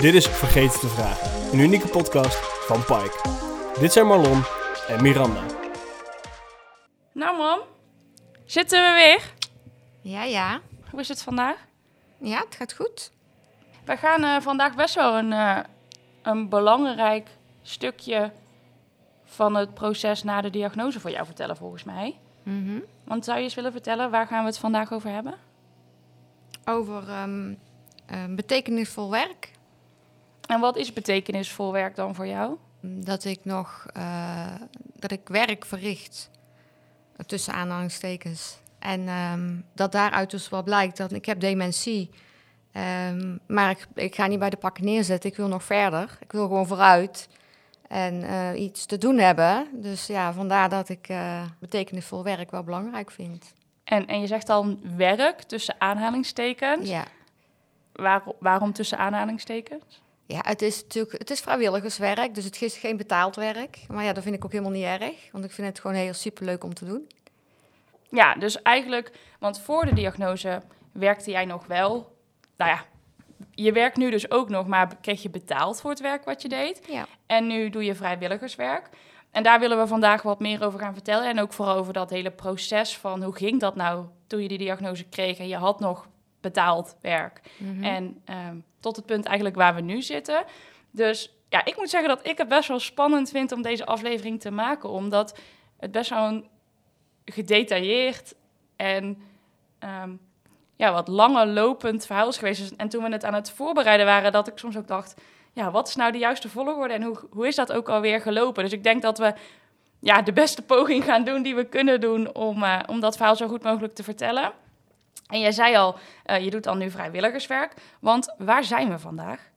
Dit is Vergeten te Vragen, een unieke podcast van Pike. Dit zijn Marlon en Miranda. Nou, mam, zitten we weer? Ja, ja. Hoe is het vandaag? Ja, het gaat goed. We gaan eh, vandaag best wel een, eh, een belangrijk stukje van het proces na de diagnose voor jou vertellen, volgens mij. Mhm. Want zou je eens willen vertellen, waar gaan we het vandaag over hebben? Over ehm, ehm, betekenisvol werk. En wat is betekenisvol werk dan voor jou? Dat ik nog eh, dat ik werk verricht. Tussen aanhalingstekens. En ehm, dat daaruit dus wel blijkt dat ik heb dementie. Ehm, maar ik, ik ga niet bij de pakken neerzetten. Ik wil nog verder. Ik wil gewoon vooruit. En eh, iets te doen hebben. Dus ja, vandaar dat ik eh, betekenisvol werk wel belangrijk vind. En, en je zegt dan werk tussen aanhalingstekens. Ja. Waar, waarom tussen aanhalingstekens? Ja, het is natuurlijk het is vrijwilligerswerk, dus het is geen betaald werk. Maar ja, dat vind ik ook helemaal niet erg, want ik vind het gewoon heel superleuk om te doen. Ja, dus eigenlijk, want voor de diagnose werkte jij nog wel. Nou ja, je werkt nu dus ook nog, maar kreeg je betaald voor het werk wat je deed. Ja. En nu doe je vrijwilligerswerk. En daar willen we vandaag wat meer over gaan vertellen. En ook vooral over dat hele proces van hoe ging dat nou toen je die diagnose kreeg en je had nog betaald werk. Mhm. En ehm, tot het punt eigenlijk waar we nu zitten. Dus ja, ik moet zeggen dat ik het best wel spannend vind om deze aflevering te maken. Omdat het best wel een gedetailleerd en ehm, ja, wat langer lopend verhaal is geweest. Dus- En toen we het aan het voorbereiden waren, dat ik soms ook dacht... Ja, wat is nou de juiste volgorde en hoe, hoe is dat ook alweer gelopen? Dus ik denk dat we ja, de beste poging gaan doen die we kunnen doen... om, eh, om dat verhaal zo goed mogelijk te vertellen. En jij zei al, eh, je doet dan nu vrijwilligerswerk. Want waar zijn we vandaag?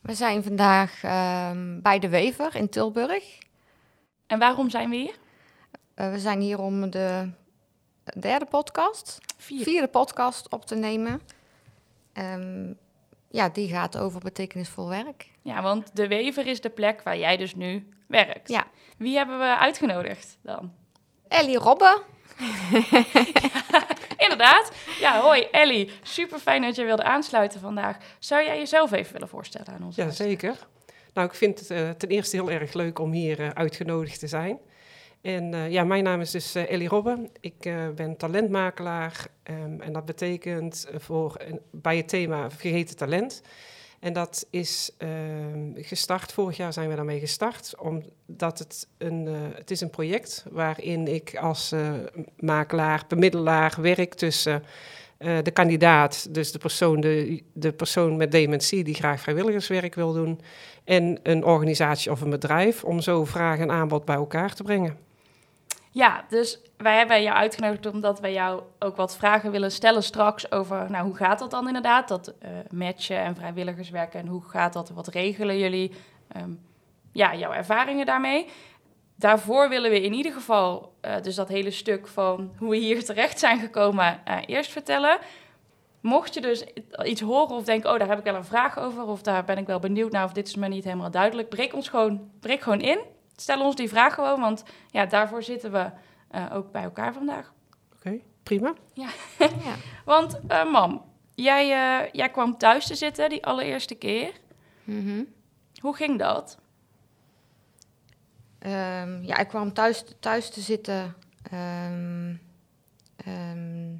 We zijn vandaag ehm, bij de Wever in Tilburg. En waarom zijn we hier? Eh, we zijn hier om de derde podcast, Vier. vierde podcast op te nemen. Ehm, ja, die gaat over betekenisvol werk. Ja, want de Wever is de plek waar jij dus nu werkt. Ja. Wie hebben we uitgenodigd dan? Ellie Inderdaad. Ja, hoi Ellie. Super fijn dat je wilde aansluiten vandaag. Zou jij jezelf even willen voorstellen aan ons? Ja, zeker. Nou, ik vind het eh, ten eerste heel erg leuk om hier eh, uitgenodigd te zijn. En eh, ja, mijn naam is dus Ellie Robben. Ik ben talentmakelaar ehm, en dat betekent voor, bij het thema vergeten talent. En dat is ehm, gestart, vorig jaar zijn we daarmee gestart, omdat het een, eh, het is een project waarin ik als eh, makelaar, bemiddelaar werk tussen eh, de kandidaat, dus de persoon, de, de persoon met dementie die graag vrijwilligerswerk wil doen, en een organisatie of een bedrijf om zo vraag en aanbod bij elkaar te brengen. Ja, dus wij hebben jou uitgenodigd omdat wij jou ook wat vragen willen stellen straks over, nou, hoe gaat dat dan inderdaad? Dat eh, matchen en vrijwilligerswerk en hoe gaat dat? Wat regelen jullie? Ehm, ja, jouw ervaringen daarmee. Daarvoor willen we in ieder geval eh, dus dat hele stuk van hoe we hier terecht zijn gekomen eh, eerst vertellen. Mocht je dus iets horen of denken, oh, daar heb ik wel een vraag over, of daar ben ik wel benieuwd naar, of dit is me niet helemaal duidelijk, breek ons gewoon, breek gewoon in. Stel ons die vraag gewoon, want ja, daarvoor zitten we eh, ook bij elkaar vandaag. Oké, prima. ja. Want, eh, mam, jij, eh, jij kwam thuis te zitten die allereerste keer. Mhm. Hoe ging dat? Ehm, ja, ik kwam thuis, thuis te zitten. ehm, ehm,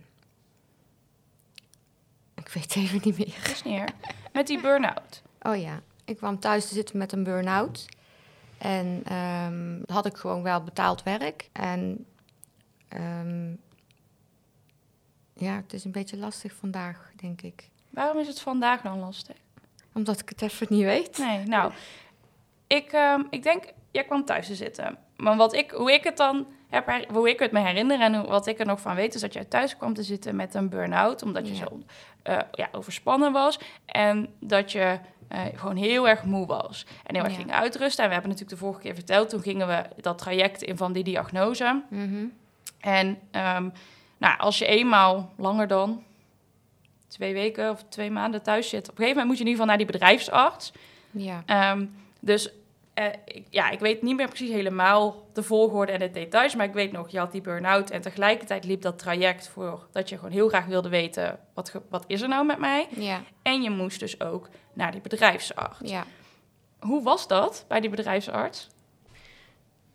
ik weet het even niet meer. Dus neer. Met die burn-out. Oh ja, ik kwam thuis te zitten met een burn-out. En ehm, had ik gewoon wel betaald werk. En ehm, ja, het is een beetje lastig vandaag, denk ik. Waarom is het vandaag dan lastig? Omdat ik het even niet weet. Nee, nou, ik, ehm, ik denk, jij kwam thuis te zitten. Maar wat ik, hoe ik het dan heb, hoe ik het me herinner en hoe- wat ik er nog van weet, is dat jij thuis kwam te zitten met een burn-out, omdat je Ja. zo eh, ja, overspannen was en dat je eh, gewoon heel erg moe was en heel erg Ja. ging uitrusten. En we hebben natuurlijk de vorige keer verteld, toen gingen we dat traject in van die diagnose. Mhm. En ehm, nou, als je eenmaal langer dan twee weken of twee maanden thuis zit, op een gegeven moment moet je in ieder geval naar die bedrijfsarts. Ja. Ehm, dus eh, ik, ja, ik weet niet meer precies helemaal de volgorde en de details, maar ik weet nog, je had die burn-out en tegelijkertijd liep dat traject voor dat je gewoon heel graag wilde weten, wat, wat is er nou met mij? Ja, En je moest dus ook naar die bedrijfsarts. ja. Hoe was dat bij die bedrijfsarts?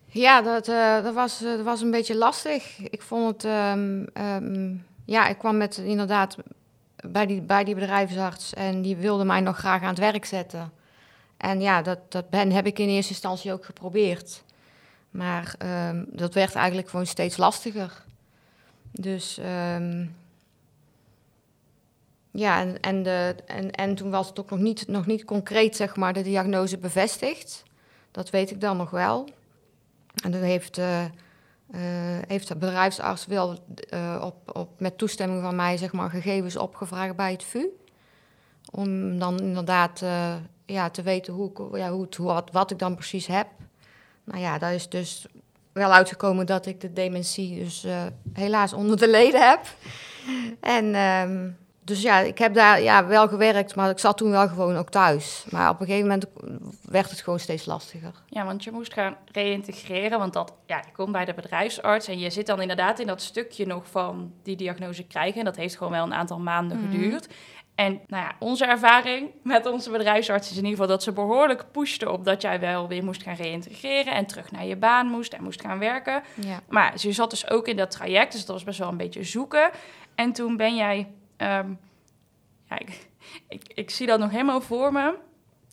Ja, dat, eh, dat, was, eh, dat was een beetje lastig. Ik vond het... ehm, ehm, ja, ik kwam met inderdaad bij die, bij die bedrijfsarts... en die wilde mij nog graag aan het werk zetten. En ja, dat, dat ben, heb ik in eerste instantie ook geprobeerd. Maar ehm, dat werd eigenlijk gewoon steeds lastiger. Dus... ehm, ja, en, en, de, en, en toen was het ook nog niet, nog niet concreet, zeg maar, de diagnose bevestigd. Dat weet ik dan nog wel. En dan heeft, eh, heeft de bedrijfsarts wel eh, op, op, met toestemming van mij zeg maar, gegevens opgevraagd bij het VU. Om dan inderdaad ja, te weten hoe, ik- ja, hoe het, hoe, wat, wat ik dan precies heb. Nou ja, daar is dus wel uitgekomen dat ik de dementie dus eh, helaas onder de leden heb. En ehm, dus ja, ik heb daar ja, wel gewerkt, maar ik zat toen wel gewoon ook thuis. Maar op een gegeven moment werd het gewoon steeds lastiger. Ja, want je moest gaan reïntegreren, want dat, ja, je komt bij de bedrijfsarts en je zit dan inderdaad in dat stukje nog van die diagnose krijgen. En dat heeft gewoon wel een aantal maanden Mhm. geduurd. En nou ja, onze ervaring met onze bedrijfsarts is in ieder geval dat ze behoorlijk pushten op dat jij wel weer moest gaan reïntegreren en terug naar je baan moest en moest gaan werken. Ja. Maar ze zat dus ook in dat traject, dus dat was best wel een beetje zoeken. En toen ben jij, ehm, ja, ik, ik, ik zie dat nog helemaal voor me.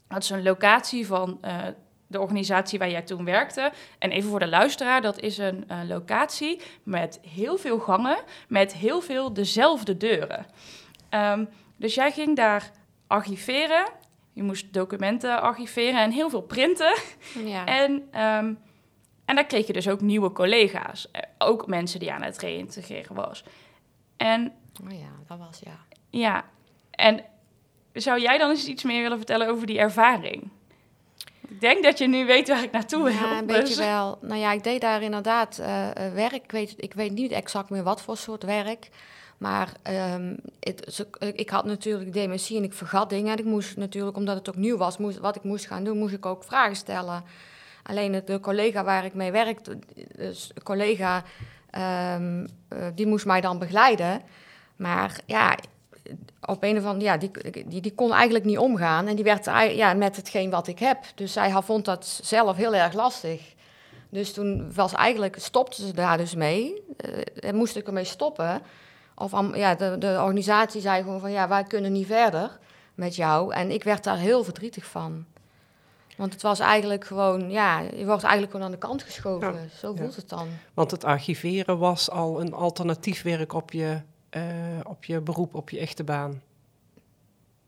Dat is een locatie van eh, de organisatie waar jij toen werkte. En even voor de luisteraar, dat is een locatie met heel veel gangen, met heel veel dezelfde deuren. Ehm, dus jij ging daar archiveren. Je moest documenten archiveren en heel veel printen. Ja. En, ehm, en daar kreeg je dus ook nieuwe collega's. Eh, Ook mensen die aan het reïntegreren was. En Oh ja, dat was ja. ja, en zou jij dan eens iets meer willen vertellen over die ervaring? Ik denk dat je nu weet waar ik naartoe wil. Ja, een dus- beetje wel. Nou ja, ik deed daar inderdaad eh, eh, werk. Ik weet, ik weet niet exact meer wat voor soort werk. Maar ehm, ik had natuurlijk dementie en ik vergat dingen. En ik moest natuurlijk, omdat het ook nieuw was, moest, wat ik moest gaan doen, moest ik ook vragen stellen. Alleen de collega waar ik mee werkte, dus collega, ehm, eh, die moest mij dan begeleiden. Maar ja, op een of andere ja, die, die, die kon eigenlijk niet omgaan. En die werd ei- ja, met hetgeen wat ik heb. Dus zij vond dat zelf heel erg lastig. Dus toen was eigenlijk, stopte ze daar dus mee. Eh, en moest ik ermee stoppen. Of ja, de, de organisatie zei gewoon van ja, wij kunnen niet verder met jou. En ik werd daar heel verdrietig van. Want het was eigenlijk gewoon, ja, je wordt eigenlijk gewoon aan de kant geschoven. Ja, Zo ja. voelt het dan. Want het archiveren was al een alternatief werk op je, eh, op je beroep, op je echte baan.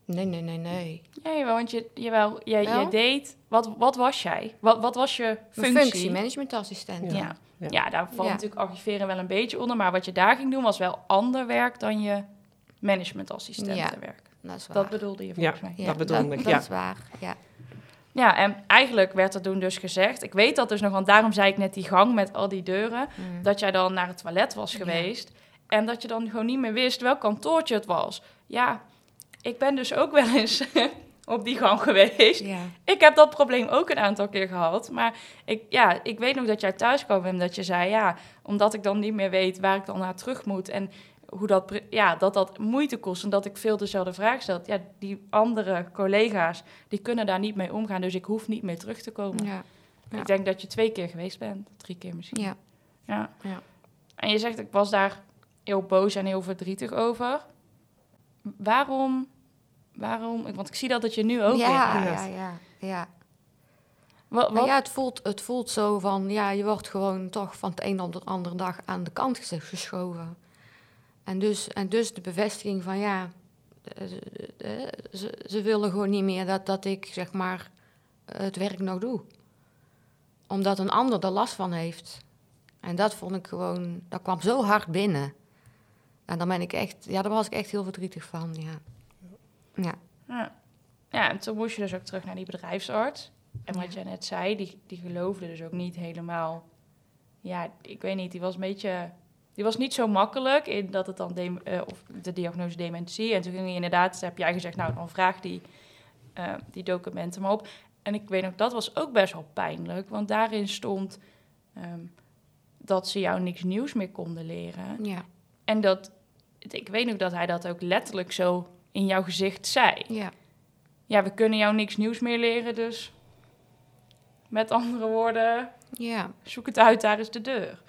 Nee, nee, nee, nee. Ja, jawel, want je, jawel, jij, Wel? jij deed... Wat, wat was jij? Wat, wat was je Mijn functie? functie, managementassistent. Ja. Ja. Daar valt Ja. natuurlijk archiveren wel een beetje onder. Maar wat je daar ging doen was wel ander werk dan je managementassistentenwerk. Dat is waar. Dat bedoelde je volgens mij. Ja, dat bedoelde ik, Dat ja. is waar, ja. Ja, en eigenlijk werd er toen dus gezegd... Ik weet dat dus nog, want daarom zei ik net die gang met al die deuren... Mm. dat jij dan naar het toilet was Ja. geweest... en dat je dan gewoon niet meer wist welk kantoortje het was. Ja, ik ben dus ook wel eens op die gang geweest. Ja. Ik heb dat probleem ook een aantal keer gehad. Maar ik, ja, ik weet nog dat jij thuis kwam en dat je zei... ja, omdat ik dan niet meer weet waar ik dan naar terug moet... en hoe dat, ja, dat dat moeite kost en dat ik veel dezelfde vraag stel. Ja, die andere collega's, die kunnen daar niet mee omgaan. Dus ik hoef niet meer terug te komen. Ja. Ja. Ik denk dat je twee keer geweest bent. Drie keer misschien. Ja. Ja. Ja. En je zegt, ik was daar heel boos en heel verdrietig over. Waarom? Waarom? Want ik zie dat het je nu ook ja, weer- ja, ja, ja. Wat, ja, het voelt, het voelt zo van, ja, je wordt gewoon toch van het een op de andere dag aan de kant ges- geschoven. En dus, en dus de bevestiging van, ja, eh, eh, ze, ze willen gewoon niet meer dat, dat ik, zeg maar, het werk nog doe. Omdat een ander er last van heeft. En dat vond ik gewoon, dat kwam zo hard binnen. En dan ben ik echt, ja, daar was ik echt heel verdrietig van, ja. Ja. Ja. ja, en toen moest je dus ook terug naar die bedrijfsarts. En wat Ja. jij net zei, die, die geloofde dus ook niet helemaal. Ja, ik weet niet, die was een beetje. Die was niet zo makkelijk in dat het dan dem- eh, of de diagnose dementie. En toen ging je inderdaad, heb jij gezegd, nou dan vraag die, eh, die documenten maar op. en ik weet nog, dat was ook best wel pijnlijk, want daarin stond ehm, dat ze jou niks nieuws meer konden leren. Ja, En dat, ik weet nog dat hij dat ook letterlijk zo in jouw gezicht zei. ja, Ja, we kunnen jou niks nieuws meer leren, dus met andere woorden, ja, zoek het uit, daar is de deur.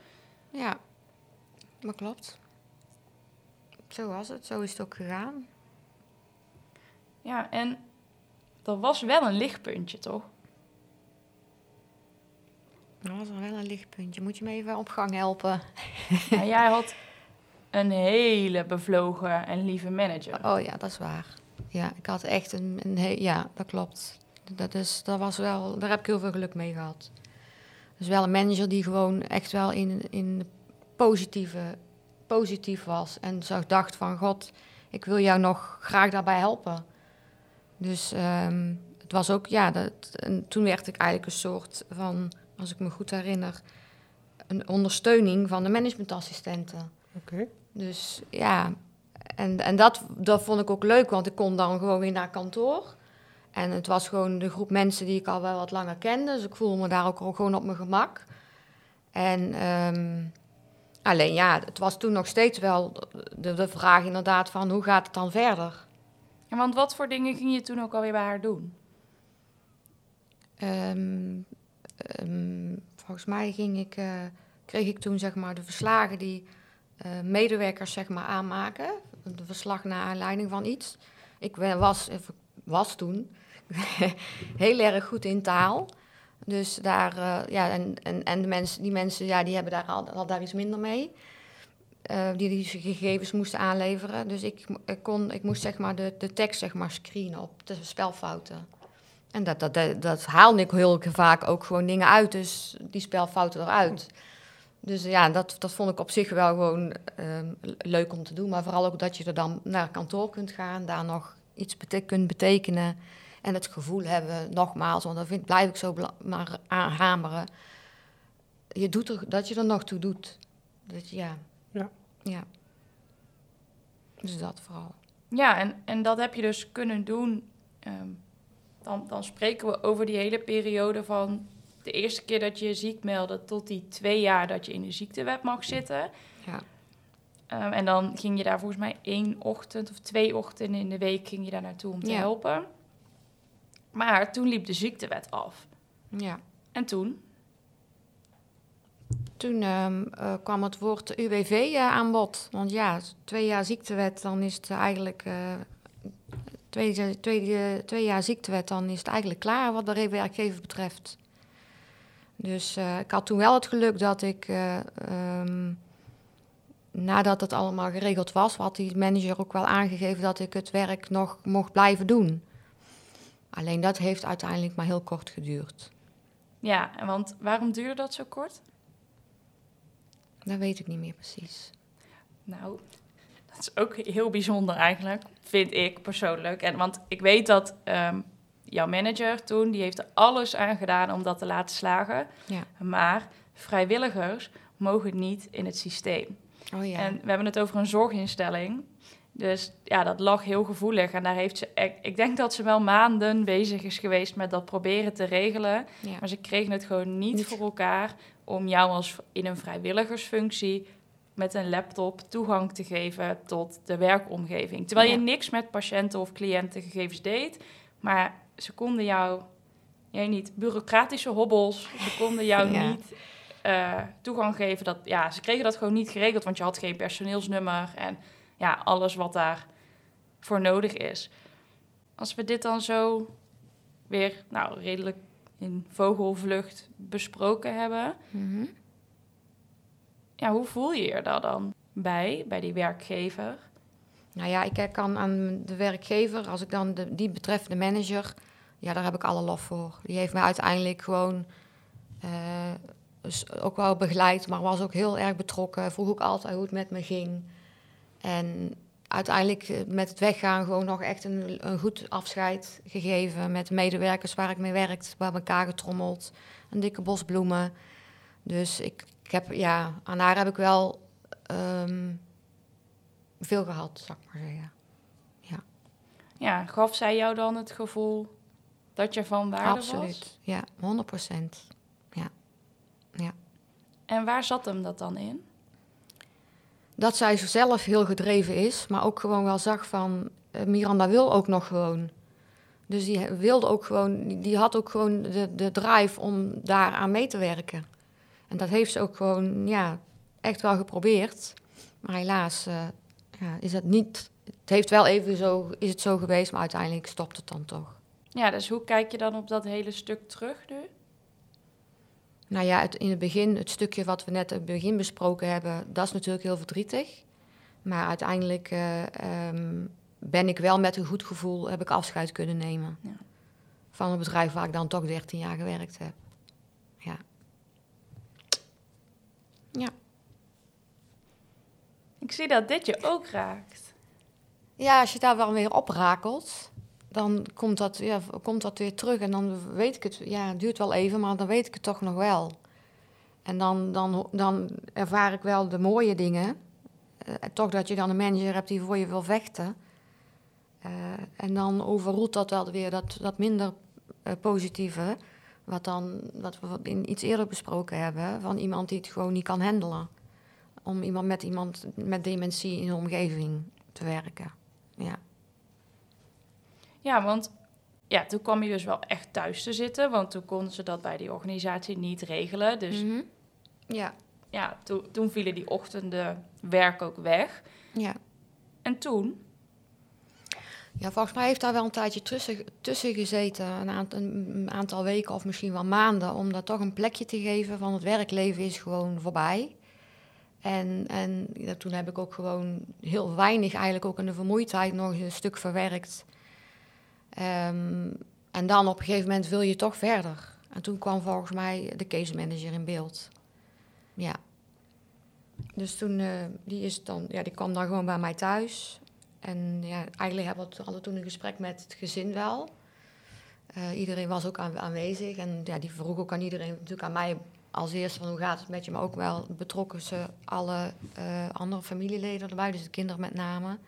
ja. Dat klopt. Zo was het, zo is het ook gegaan. Ja, en er was wel een lichtpuntje, toch? Dat was er wel een lichtpuntje. Moet je me even op gang helpen? Ja, jij had een hele bevlogen en lieve manager. Oh ja, dat is waar. Ja, ik had echt een, een he- ja, dat klopt. Dat is, dat was wel, daar heb ik heel veel geluk mee gehad. Dus wel een manager die gewoon echt wel in, in de positieve, positief was. En zo dacht van, god, ik wil jou nog graag daarbij helpen. Dus ehm, het was ook, ja, dat, en toen werd ik eigenlijk een soort van, als ik me goed herinner, een ondersteuning van de managementassistenten. Oké. Dus ja, en, en dat, dat vond ik ook leuk, want ik kon dan gewoon weer naar kantoor. En het was gewoon de groep mensen die ik al wel wat langer kende. Dus ik voelde me daar ook gewoon op mijn gemak. En ehm, alleen ja, het was toen nog steeds wel de, de vraag inderdaad van hoe gaat het dan verder? Ja, want wat voor dingen ging je toen ook alweer bij haar doen? Ehm, ehm, volgens mij ging ik, eh, kreeg ik toen zeg maar de verslagen die eh, medewerkers zeg maar aanmaken. De verslag naar aanleiding van iets. Ik wa- was, was toen heel erg goed in taal. Dus daar, eh, ja, en, en, en de mensen, die mensen, ja, die hebben daar al, daar iets minder mee. Eh, die die gegevens moesten aanleveren. Dus ik, ik, kon, ik moest zeg maar de, de tekst zeg maar screenen op de spelfouten. En dat, dat, dat, dat haalde ik heel vaak ook gewoon dingen uit, dus die spelfouten eruit. Dus ja, dat, dat vond ik op zich wel gewoon ehm, leuk om te doen. Maar vooral ook dat je er dan naar kantoor kunt gaan, daar nog iets bete- kunt betekenen. En het gevoel hebben, nogmaals, want daar vind, blijf ik zo maar aan hameren. Je doet er, dat je er nog toe doet. Dat, ja. Ja. ja. Dus dat vooral. Ja, en, en dat heb je dus kunnen doen. ehm, dan, dan spreken we over die hele periode van de eerste keer dat je je ziek meldde tot die twee jaar dat je in de ziektewet mag zitten. Ja. Ehm, en dan ging je daar volgens mij één ochtend of twee ochtenden in de week ging je daar naartoe om te Ja. helpen. Maar toen liep de ziektewet af. ja. En toen? Toen ehm, eh, kwam het woord UWV eh, aan bod. Want ja, twee jaar ziektewet, dan is het eigenlijk... eh, twee jaar ziektewet, dan is het eigenlijk klaar wat de werkgever betreft. Dus eh, ik had toen wel het geluk dat ik... eh, ehm, nadat het allemaal geregeld was, had die manager ook wel aangegeven dat ik het werk nog mocht blijven doen. Alleen dat heeft uiteindelijk maar heel kort geduurd. Ja, en want waarom duurde dat zo kort? Dat weet ik niet meer precies. Nou, dat is ook heel bijzonder eigenlijk, vind ik persoonlijk. En, want ik weet dat ehm, jouw manager toen, die heeft er alles aan gedaan om dat te laten slagen. Ja. Maar vrijwilligers mogen niet in het systeem. Oh ja. En we hebben het over een zorginstelling. Dus ja, dat lag heel gevoelig. En daar heeft ze, ik, ik denk dat ze wel maanden bezig is geweest met dat proberen te regelen. ja. Maar ze kregen het gewoon niet, Niet. voor elkaar om jou als in een vrijwilligersfunctie met een laptop toegang te geven tot de werkomgeving. Terwijl je Ja. niks met patiënten of cliëntengegevens deed, maar ze konden jou, jij niet, bureaucratische hobbels, ze konden jou Ja. niet eh, toegang geven. Dat, ja, ze kregen dat gewoon niet geregeld, want je had geen personeelsnummer en ja, alles wat daar voor nodig is. Als we dit dan zo weer, nou, redelijk in vogelvlucht besproken hebben. Mhm. Ja, hoe voel je je daar dan bij, bij die werkgever? Nou ja, ik kan aan de werkgever, als ik dan de, die betreffende manager, ja, daar heb ik alle lof voor. Die heeft mij uiteindelijk gewoon eh, ook wel begeleid, maar was ook heel erg betrokken. Vroeg ook altijd hoe het met me ging. En uiteindelijk eh, met het weggaan gewoon nog echt een, een goed afscheid gegeven met de medewerkers waar ik mee werkt, bij elkaar getrommeld, een dikke bos bloemen. Dus ik, heb, ja, aan haar heb ik wel ehm, veel gehad, zou ik maar zeggen. Ja, gaf zij jou dan het gevoel Dat je van waarde Absoluut. was? Ja, 100 procent. En waar zat hem dat dan in? Dat zij zelf heel gedreven is, maar ook gewoon wel zag van... eh, Miranda wil ook nog gewoon. Dus die wilde ook gewoon... die- had ook gewoon de, de drive om daar aan mee te werken. En dat heeft ze ook gewoon, ja, echt wel geprobeerd. Maar helaas eh, ja, is het niet... Het heeft wel even zo, is het zo geweest, maar uiteindelijk stopt het dan toch. Ja, dus hoe kijk je dan op dat hele stuk terug nu? Nou ja, het, in het begin, het stukje wat we net in het begin besproken hebben, dat is natuurlijk heel verdrietig. Maar uiteindelijk eh, ehm, ben ik wel met een goed gevoel, heb ik afscheid kunnen nemen. Ja. Van een bedrijf waar ik dan toch 13 jaar gewerkt heb. Ja. Ja. Ik zie dat dit je ook raakt. Ja, als je daar wel weer oprakelt, dan komt dat, ja, komt dat weer terug. En dan weet ik het, ja, het duurt wel even, maar dan weet ik het toch nog wel. En dan, dan, dan ervaar ik wel de mooie dingen. Eh, toch dat je dan een manager hebt die voor je wil vechten. Eh, en dan overroelt dat wel weer dat, dat minder eh, positieve. Wat, dan, wat we in iets eerder besproken hebben, van iemand die het gewoon niet kan handelen. Om iemand met iemand met dementie in de omgeving te werken. Ja. Ja, want ja, toen kwam je dus wel echt thuis te zitten, want toen konden ze dat bij die organisatie niet regelen. Dus Mhm. Ja, ja, toen, toen vielen die ochtenden werk ook weg. ja. En toen? Ja, volgens mij heeft daar wel een tijdje tussen, tussen gezeten, een aantal, een aantal weken of misschien wel maanden, om dat toch een plekje te geven van het werkleven is gewoon voorbij. En, en ja, toen heb ik ook gewoon heel weinig eigenlijk ook in de vermoeidheid nog een stuk verwerkt. Ehm, en dan op een gegeven moment wil je toch verder. En toen kwam volgens mij de case manager in beeld. Ja. Dus toen, eh, die, is dan, ja, die kwam dan gewoon bij mij thuis. En ja, eigenlijk hebben we, hadden toen een gesprek met het gezin wel. Eh, iedereen was ook aan- aanwezig. En ja, die vroeg ook aan iedereen, natuurlijk aan mij als eerste, van hoe gaat het met je? Maar ook wel betrokken ze alle eh, andere familieleden erbij, dus de kinderen met name.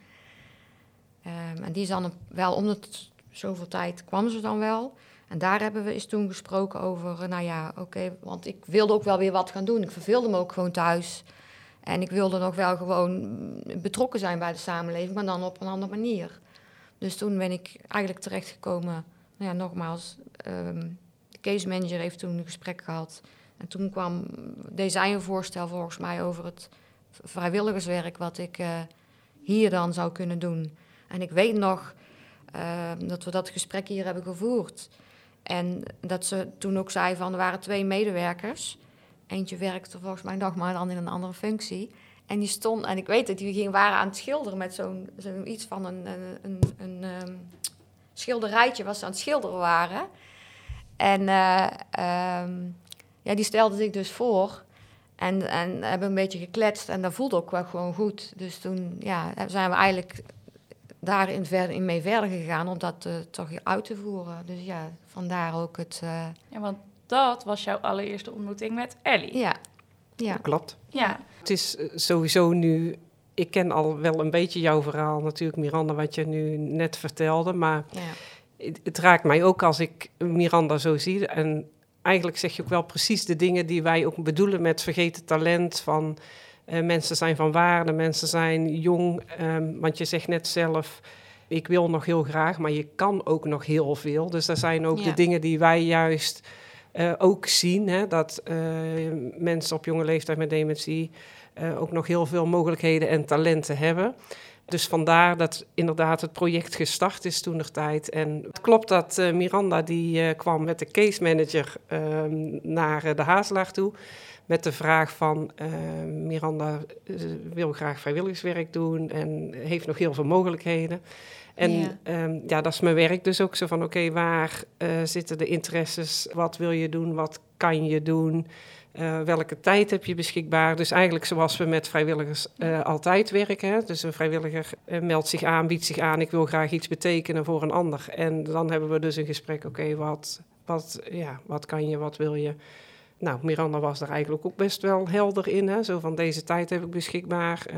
Ehm, en die is dan wel om het zoveel tijd kwam ze dan wel. En daar hebben we eens toen gesproken over, eh, nou ja, oké, want ik wilde ook wel weer wat gaan doen. Ik verveelde me ook gewoon thuis. En ik wilde nog wel gewoon mm, betrokken zijn bij de samenleving, maar dan op een andere manier. Dus toen ben ik eigenlijk terechtgekomen, nou ja, nogmaals, ehm, de case manager heeft toen een gesprek gehad. En toen kwam, zij een voorstel volgens mij over het vrijwilligerswerk wat ik eh, hier dan zou kunnen doen. En ik weet nog ehm, dat we dat gesprek hier hebben gevoerd. En dat ze toen ook zei van, er waren twee medewerkers. Eentje werkte volgens mij nog maar dan in een andere functie. En die stond, en ik weet dat die gingen, waren aan het schilderen met zo'n iets van een, een, een, een ehm, schilderijtje, wat ze aan het schilderen waren. En eh, ehm, ja, die stelde zich dus voor. En, en hebben een beetje gekletst en dat voelde ook wel gewoon goed. Dus toen ja, zijn we eigenlijk daarin verder, in mee verder gegaan om dat eh, toch uit te voeren. Dus ja, vandaar ook het... eh, Ja, want dat was jouw allereerste ontmoeting met Ellie. ja, ja. Klopt. Ja, Het is eh, sowieso nu. Ik ken al wel een beetje jouw verhaal, natuurlijk, Miranda, wat je nu net vertelde. Maar ja. het, het raakt mij ook als ik Miranda zo zie. En eigenlijk zeg je ook wel precies de dingen die wij ook bedoelen met vergeten talent. Van eh, mensen zijn van waarde, mensen zijn jong. ehm, want je zegt net zelf. Ik wil nog heel graag, maar je kan ook nog heel veel. Dus dat zijn ook Ja. de dingen die wij juist eh, ook zien. Hè, dat eh, mensen op jonge leeftijd met dementie ook nog heel veel mogelijkheden en talenten hebben. Dus vandaar dat inderdaad het project gestart is toen tijd. En het klopt dat Miranda die kwam met de case manager ehm, naar de Hazelaar toe. Met de vraag van eh, Miranda eh, wil graag vrijwilligerswerk doen en heeft nog heel veel mogelijkheden. En Ja. ja, ja dat is mijn werk dus ook zo van oké, waar eh, zitten de interesses? Wat wil je doen? Wat kan je doen? Welke tijd heb je beschikbaar? Dus eigenlijk zoals we met vrijwilligers altijd werken. Hè? Dus een vrijwilliger meldt zich aan, biedt zich aan, ik wil graag iets betekenen voor een ander. En dan hebben we dus een gesprek, oké, wat, wat, ja, wat kan je, wat wil je? Nou, Miranda was daar eigenlijk ook best wel helder in. Hè? Zo van deze tijd heb ik beschikbaar. Eh,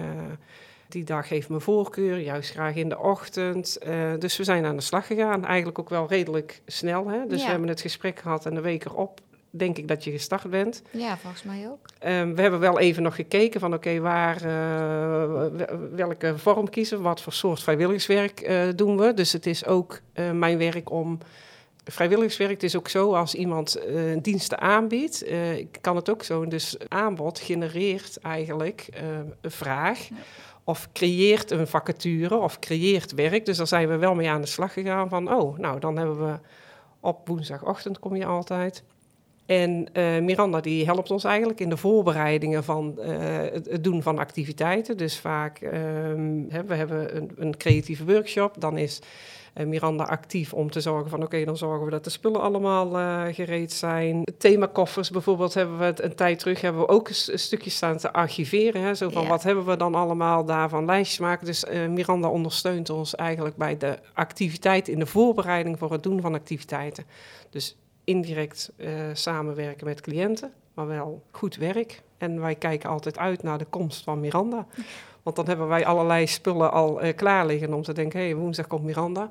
Die dag heeft me voorkeur, juist graag in de ochtend. Uh, dus we zijn aan de slag gegaan. Eigenlijk ook wel redelijk snel. Hè? Dus Ja. we hebben het gesprek gehad en de week erop denk ik dat je gestart bent. Ja, volgens mij ook. Ehm, we hebben wel even nog gekeken van oké, waar, eh, wel- welke vorm kiezen we, wat voor soort vrijwilligerswerk eh, doen we. Dus het is ook eh, mijn werk om vrijwilligerswerk. Het is ook zo als iemand eh, diensten aanbiedt, eh, kan het ook zo. Dus aanbod genereert eigenlijk eh, een vraag. Ja. Of creëert een vacature of creëert werk. Dus daar zijn we wel mee aan de slag gegaan van, oh, nou dan hebben we op woensdagochtend kom je altijd. En Miranda die helpt ons eigenlijk in de voorbereidingen van het, doen van activiteiten. Dus vaak ehm, hè, we hebben een, een creatieve workshop. Dan is Miranda actief om te zorgen van oké, dan zorgen we dat de spullen allemaal eh, gereed zijn. Themakoffers bijvoorbeeld hebben we het een tijd terug hebben we ook een, stukje staan te archiveren. Hè, zo van Ja. wat hebben we dan allemaal daarvan lijstjes maken. Dus eh, Miranda ondersteunt ons eigenlijk bij de activiteit in de voorbereiding voor het doen van activiteiten. Dus indirect eh, samenwerken met cliënten, maar wel goed werk. En wij kijken altijd uit naar de komst van Miranda. Want dan hebben wij allerlei spullen al eh, klaar liggen om te denken, hé, hey, woensdag komt Miranda.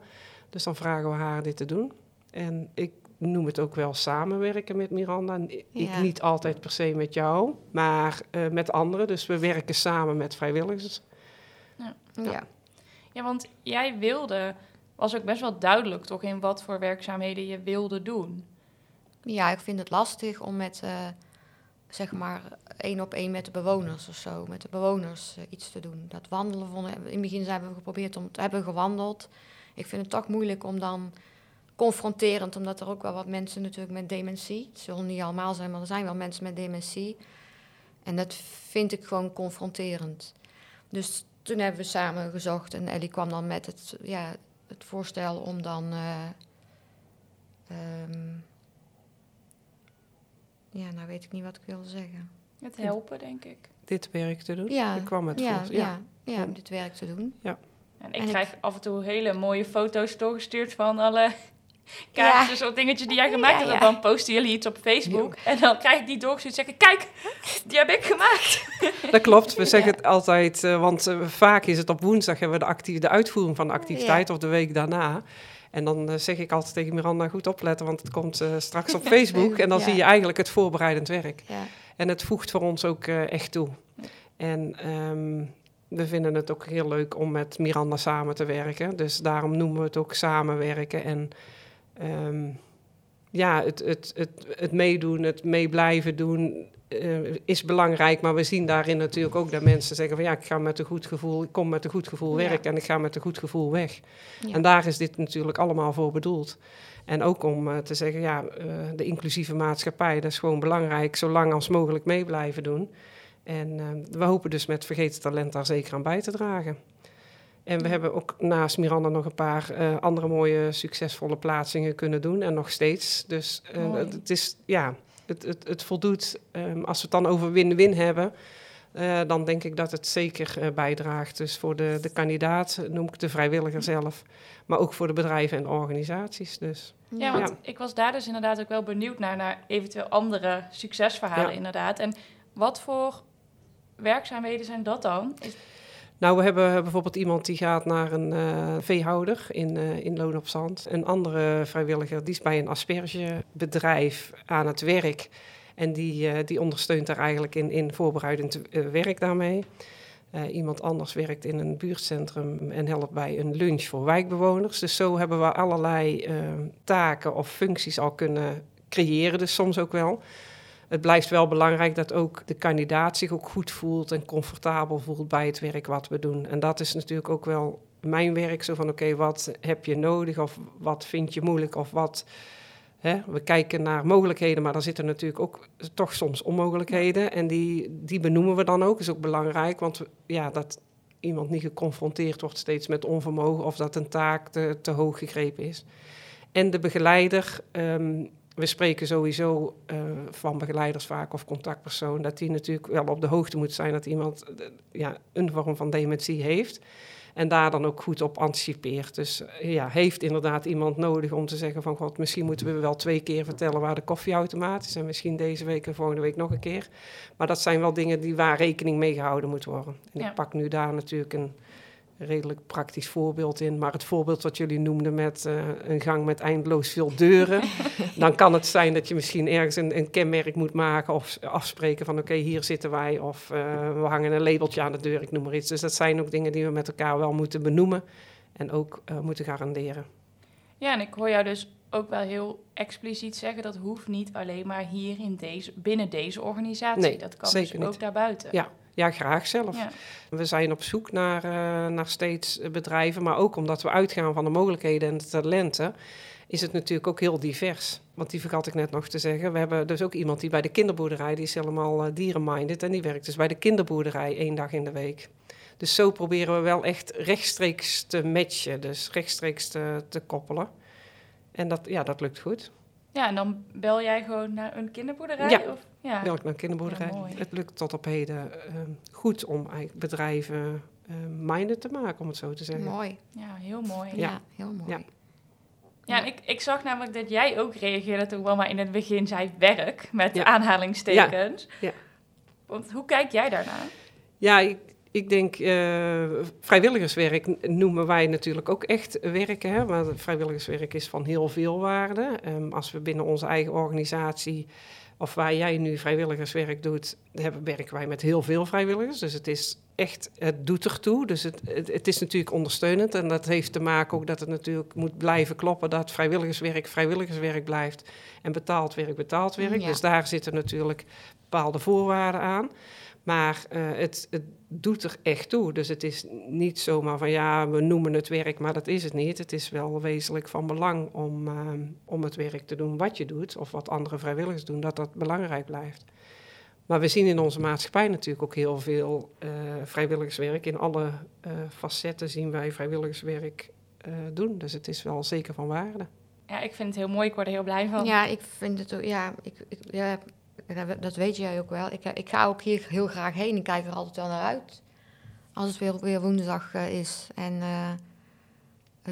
Dus dan vragen we haar dit te doen. En ik noem het ook wel samenwerken met Miranda. Ik Ja. niet altijd per se met jou, maar eh, met anderen. Dus we werken samen met vrijwilligers. Ja. Ja, want jij wilde, was ook best wel duidelijk toch in wat voor werkzaamheden je wilde doen. Ja, ik vind het lastig om met, eh, zeg maar, één op één met de bewoners of zo, met de bewoners eh, iets te doen. Dat wandelen vonden in het begin hebben we geprobeerd om te hebben gewandeld. Ik vind het toch moeilijk om dan confronterend, omdat er ook wel wat mensen natuurlijk met dementie, het zullen niet allemaal zijn, maar er zijn wel mensen met dementie. En dat vind ik gewoon confronterend. Dus toen hebben we samen gezocht en Ellie kwam dan met het, ja, het voorstel om dan. eh, ehm, ja, nou weet ik niet wat ik wilde zeggen. Het helpen, denk ik. Dit werk te doen. Ja, Ik kwam met ja, voor- ja, ja, om dit werk te doen. En ik En ik- krijg af en toe hele mooie foto's doorgestuurd van alle kaartjes of dingetjes die jij gemaakt Ja, hebt. ja. En dan posten jullie iets op Facebook. En dan krijg ik die doorgestuurd en zeg ik, kijk, die heb ik gemaakt. Dat klopt, we zeggen Ja. het altijd, eh, want eh, vaak is het op woensdag hebben we de, actie- de uitvoering van de activiteit of de week daarna. En dan eh, zeg ik altijd tegen Miranda, goed opletten, want het komt eh, straks op Facebook. En dan Ja. zie je eigenlijk het voorbereidend werk. Ja, En het voegt voor ons ook eh, echt toe. En ehm, we vinden het ook heel leuk om met Miranda samen te werken. Dus daarom noemen we het ook samenwerken. En ehm, ja, het, het, het, het meedoen, het mee blijven doen eh, is belangrijk. Maar we zien daarin natuurlijk ook dat mensen zeggen van ja, ik ga met een goed gevoel, ik kom met een goed gevoel Ja. werken en ik ga met een goed gevoel weg. ja. En daar is dit natuurlijk allemaal voor bedoeld. En ook om eh, te zeggen, ja, eh, de inclusieve maatschappij, dat is gewoon belangrijk, zolang als mogelijk mee blijven doen. En we hopen dus met Vergeten Talent daar zeker aan bij te dragen. En we hebben ook naast Miranda nog een paar andere mooie, succesvolle plaatsingen kunnen doen. En nog steeds. Dus het is, ja, het, het, het voldoet. ehm, als we het dan over win-win hebben, eh, dan denk ik dat het zeker eh, bijdraagt. Dus voor de, de kandidaat noem ik de vrijwilliger zelf, maar ook voor de bedrijven en organisaties. Dus Ja, want ik was daar dus inderdaad ook wel benieuwd naar, naar eventueel andere succesverhalen Ja. inderdaad. En wat voor werkzaamheden zijn dat dan? Is, Nou, we hebben bijvoorbeeld iemand die gaat naar een eh, veehouder in, eh in Loon op Zand. Een andere vrijwilliger die is bij een aspergebedrijf aan het werk. En die, eh, die ondersteunt daar eigenlijk in, in voorbereidend eh, werk daarmee. Eh, iemand anders werkt in een buurtcentrum en helpt bij een lunch voor wijkbewoners. Dus zo hebben we allerlei eh, taken of functies al kunnen creëren, dus soms ook wel. Het blijft wel belangrijk dat ook de kandidaat zich ook goed voelt en comfortabel voelt bij het werk wat we doen. En dat is natuurlijk ook wel mijn werk, zo van oké, wat heb je nodig of wat vind je moeilijk of wat... Hè, we kijken naar mogelijkheden, maar daar zitten natuurlijk ook toch soms onmogelijkheden. En die, die benoemen we dan ook, is ook belangrijk, want ja, dat iemand niet geconfronteerd wordt steeds met onvermogen of dat een taak te, te hoog gegrepen is. En de begeleider, ehm, we spreken sowieso eh, van begeleiders vaak of contactpersoon, dat die natuurlijk wel op de hoogte moet zijn dat iemand eh, ja, een vorm van dementie heeft. En daar dan ook goed op anticipeert. Dus eh, ja, heeft inderdaad iemand nodig om te zeggen van... God, misschien moeten we wel twee keer vertellen waar de koffieautomaat is. En misschien deze week en volgende week nog een keer. Maar dat zijn wel dingen die waar rekening mee gehouden moet worden. En Ja. ik pak nu daar natuurlijk een redelijk praktisch voorbeeld in. Maar het voorbeeld wat jullie noemden met eh, een gang met eindeloos veel deuren. dan kan het zijn dat je misschien ergens een, een kenmerk moet maken of afspreken van oké, hier zitten wij. Of eh, we hangen een labeltje aan de deur, ik noem maar iets. Dus dat zijn ook dingen die we met elkaar wel moeten benoemen en ook eh, moeten garanderen. Ja, en ik hoor jou dus ook wel heel expliciet zeggen... dat hoeft niet alleen maar hier in deze, binnen deze organisatie. Nee, dat kan zeker dus ook niet. daarbuiten. Ja, ja graag zelf. Ja. We zijn op zoek naar, eh, naar steeds bedrijven, maar ook omdat we uitgaan van de mogelijkheden en de talenten, is het natuurlijk ook heel divers. Want die vergat ik net nog te zeggen. We hebben dus ook iemand die bij de kinderboerderij, die is helemaal eh, dierenminded en die werkt dus bij de kinderboerderij één dag in de week. Dus zo proberen we wel echt rechtstreeks te matchen, dus rechtstreeks te, te koppelen. En dat, ja, dat lukt goed. ja, en dan bel jij gewoon naar een kinderboerderij? Ja. Of, ja. Welk naar kinderboerderij. Ja, het lukt tot op heden eh, goed om bedrijven minded te maken, om het zo te zeggen. Mooi. ja, heel mooi. Ja, Ja, heel mooi. Ja. en ik, ik zag namelijk dat jij ook reageerde toen mama in het begin zei werk, met Ja. aanhalingstekens. Ja. Want hoe kijk jij daarnaar? Ja, ik, ik denk eh, vrijwilligerswerk noemen wij natuurlijk ook echt werken. Hè? Maar vrijwilligerswerk is van heel veel waarde. Ehm, als we binnen onze eigen organisatie, of waar jij nu vrijwilligerswerk doet, hebben, werken wij met heel veel vrijwilligers. Dus het is echt, het doet ertoe. Dus het, het, het is natuurlijk ondersteunend. En dat heeft te maken ook dat het natuurlijk moet blijven kloppen dat vrijwilligerswerk vrijwilligerswerk blijft. En betaald werk betaald werk. Ja. Dus daar zitten natuurlijk bepaalde voorwaarden aan. Maar eh, het, het doet er echt toe. Dus het is niet zomaar van ja, we noemen het werk, maar dat is het niet. Het is wel wezenlijk van belang om, eh, om het werk te doen wat je doet, of wat andere vrijwilligers doen, dat dat belangrijk blijft. Maar we zien in onze maatschappij natuurlijk ook heel veel eh, vrijwilligerswerk. In alle eh, facetten zien wij vrijwilligerswerk eh, doen. Dus het is wel zeker van waarde. Ja, ik vind het heel mooi. Ik word er heel blij van. Ja, ik vind het ook, ja, ik, ik, ja, dat- weet jij ook wel. Ik, ik ga ook hier heel graag heen. Ik kijk er altijd wel naar uit. Als het weer, weer woensdag eh, is. En eh,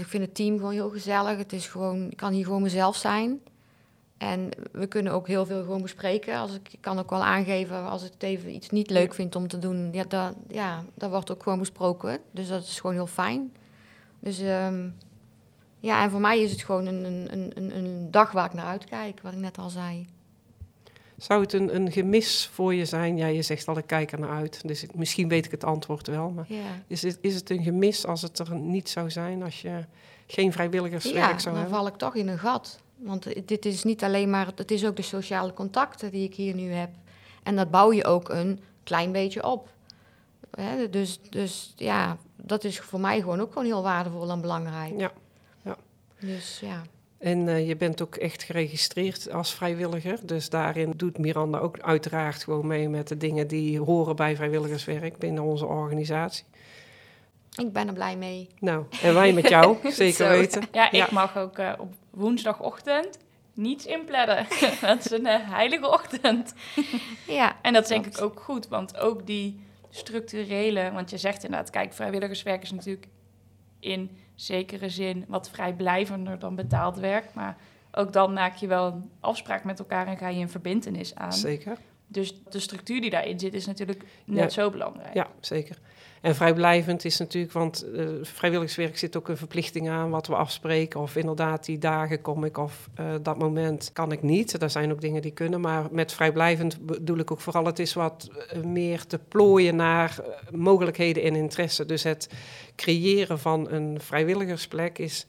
ik vind het team gewoon heel gezellig. Het is gewoon, ik kan hier gewoon mezelf zijn. En we kunnen ook heel veel gewoon bespreken. Als ik, kan ook wel aangeven als ik even iets niet leuk vind om te doen. Ja, dat, ja, dat wordt ook gewoon besproken. Dus dat is gewoon heel fijn. Dus ehm, ja, en voor mij is het gewoon een, een, een- een dag waar ik naar uitkijk, wat ik net al zei. Zou het een, een gemis voor je zijn? Ja, je zegt al, ik kijk er naar uit. Dus ik- misschien weet ik het antwoord wel. Maar Ja, is het, is het een gemis als het er niet zou zijn? Als je geen vrijwilligerswerk ja zou dan hebben? val ik toch in een gat. Want dit is niet alleen maar, het is ook de sociale contacten die ik hier nu heb. En dat bouw je ook een klein beetje op. Hè, dus, dus ja, dat is voor mij gewoon ook gewoon heel waardevol en belangrijk. Ja. Dus ja. En eh, je bent ook echt geregistreerd als vrijwilliger. Dus daarin doet Miranda ook uiteraard gewoon mee met de dingen die horen bij vrijwilligerswerk binnen onze organisatie. Ik ben er blij mee. Nou, en wij met jou, zeker weten. Ja, ik Ja. mag ook eh, op woensdagochtend niets inplannen. dat is een eh, heilige ochtend. Ja, En dat is denk ik ook goed, want ook die structurele... Want je zegt inderdaad, kijk, vrijwilligerswerk is natuurlijk in zekere zin wat vrijblijvender dan betaald werk. Maar ook dan maak je wel een afspraak met elkaar en ga je een verbindenis aan. Zeker. Dus de structuur die daarin zit is natuurlijk net Ja. zo belangrijk. Ja, zeker. En vrijblijvend is natuurlijk, want eh, vrijwilligerswerk zit ook een verplichting aan wat we afspreken. Of inderdaad, die dagen kom ik of eh, dat moment kan ik niet. Er zijn ook dingen die kunnen, maar met vrijblijvend bedoel ik ook vooral, het is wat eh, meer te plooien naar mogelijkheden en interesse. Dus het creëren van een vrijwilligersplek is,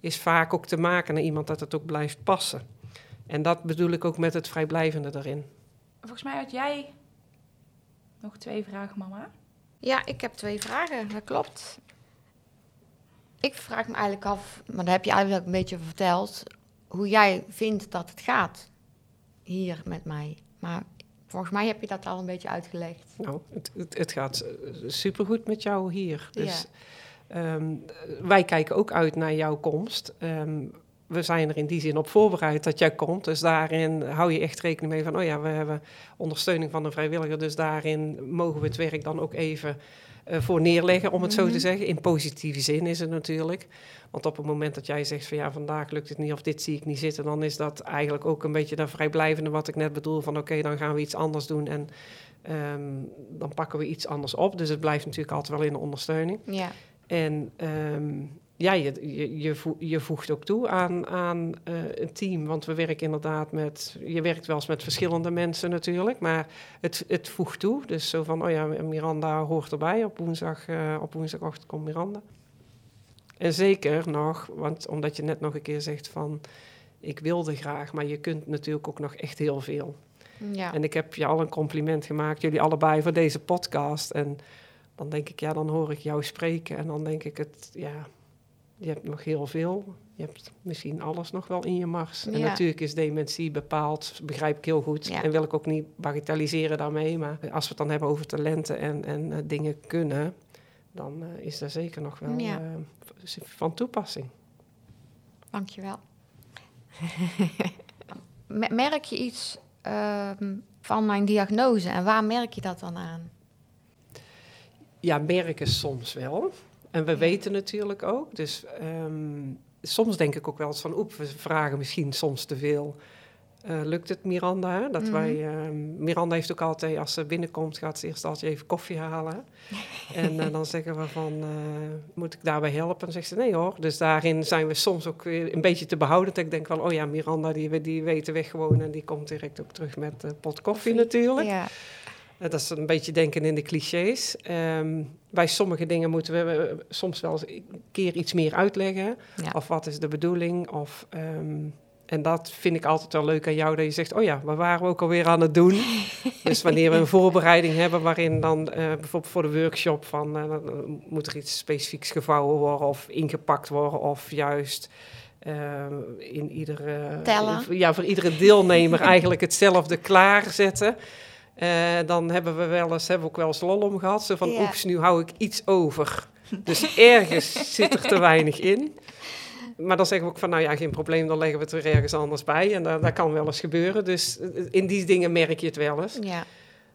is vaak ook te maken naar iemand dat het ook blijft passen. En dat bedoel ik ook met het vrijblijvende erin. Volgens mij had jij nog twee vragen, mama. Ja, ik heb twee vragen, dat klopt. Ik vraag me eigenlijk af, maar dat heb je eigenlijk een beetje verteld, hoe jij vindt dat het gaat hier met mij. Maar volgens mij heb je dat al een beetje uitgelegd. Nou, het, het, het gaat eh, supergoed met jou hier. Dus ehm, wij kijken ook uit naar jouw komst. Ehm, we zijn er in die zin op voorbereid dat jij komt. Dus daarin hou je echt rekening mee van... oh ja, we hebben ondersteuning van een vrijwilliger... dus daarin mogen we het werk dan ook even eh, voor neerleggen, om het zo Mhm. te zeggen. In positieve zin is het natuurlijk. Want op het moment dat jij zegt van ja, vandaag lukt het niet of dit zie ik niet zitten, dan is dat eigenlijk ook een beetje dat vrijblijvende wat ik net bedoel. Van oké, dan gaan we iets anders doen en ehm, dan pakken we iets anders op. Dus het blijft natuurlijk altijd wel in de ondersteuning. Ja. En ehm, ja, je, je, je, voe- je voegt ook toe aan, aan eh, een team. Want we werken inderdaad met... Je werkt wel eens met verschillende mensen natuurlijk. Maar het, het voegt toe. Dus zo van, oh ja, Miranda hoort erbij. Op, woensdag, eh, op woensdagochtend komt Miranda. En zeker nog, want omdat je net nog een keer zegt van... Ik wilde graag, maar je kunt natuurlijk ook nog echt heel veel. Ja. En ik heb je al een compliment gemaakt, jullie allebei, voor deze podcast. En dan denk ik, ja, dan hoor ik jou spreken. En dan denk ik, het, ja, je hebt nog heel veel. Je hebt misschien alles nog wel in je mars. En natuurlijk is dementie bepaald, begrijp ik heel goed. Ja. En wil ik ook niet bagatelliseren daarmee. Maar als we het dan hebben over talenten en, en eh, dingen kunnen, dan eh, is dat zeker nog wel Ja. v- van toepassing. Dankjewel. Me- merk je iets ehm, van mijn diagnose en waar merk je dat dan aan? Ja, merken soms wel. En we Ja. weten natuurlijk ook. Dus ehm, soms denk ik ook wel eens van... oep, we vragen misschien soms te veel. Eh, lukt het Miranda? Hè? Dat Mhm. wij, ehm, Miranda heeft ook altijd, als ze binnenkomt... gaat ze eerst altijd even koffie halen. en eh, dan zeggen we van, eh, moet ik daarbij helpen? En zegt ze, nee hoor. Dus daarin zijn we soms ook weer een beetje te behouden. Dat ik denk van, oh ja, Miranda, die, die weet de weg gewoon... en die komt direct ook terug met pot koffie natuurlijk. Ja. Dat is een beetje denken in de clichés. Ehm, bij sommige dingen moeten we soms wel eens een keer iets meer uitleggen. Ja. Of wat is de bedoeling? Of, ehm, en dat vind ik altijd wel leuk aan jou, dat je zegt... oh ja, waar waren we ook alweer aan het doen? dus wanneer we een voorbereiding hebben... waarin dan eh, bijvoorbeeld voor de workshop... van eh, moet er iets specifieks gevouwen worden... of ingepakt worden, of juist... eh, in iedere, ja, voor iedere deelnemer eigenlijk hetzelfde klaarzetten. Eh, dan hebben we wel eens, hebben we ook wel eens lol om gehad. Zo van, Ja. oeps, nu hou ik iets over. Dus ergens zit er te weinig in. Maar dan zeggen we ook van, nou ja, geen probleem, dan leggen we het er ergens anders bij. En dat, dat kan wel eens gebeuren. Dus eh, in die dingen merk je het wel eens. Ja.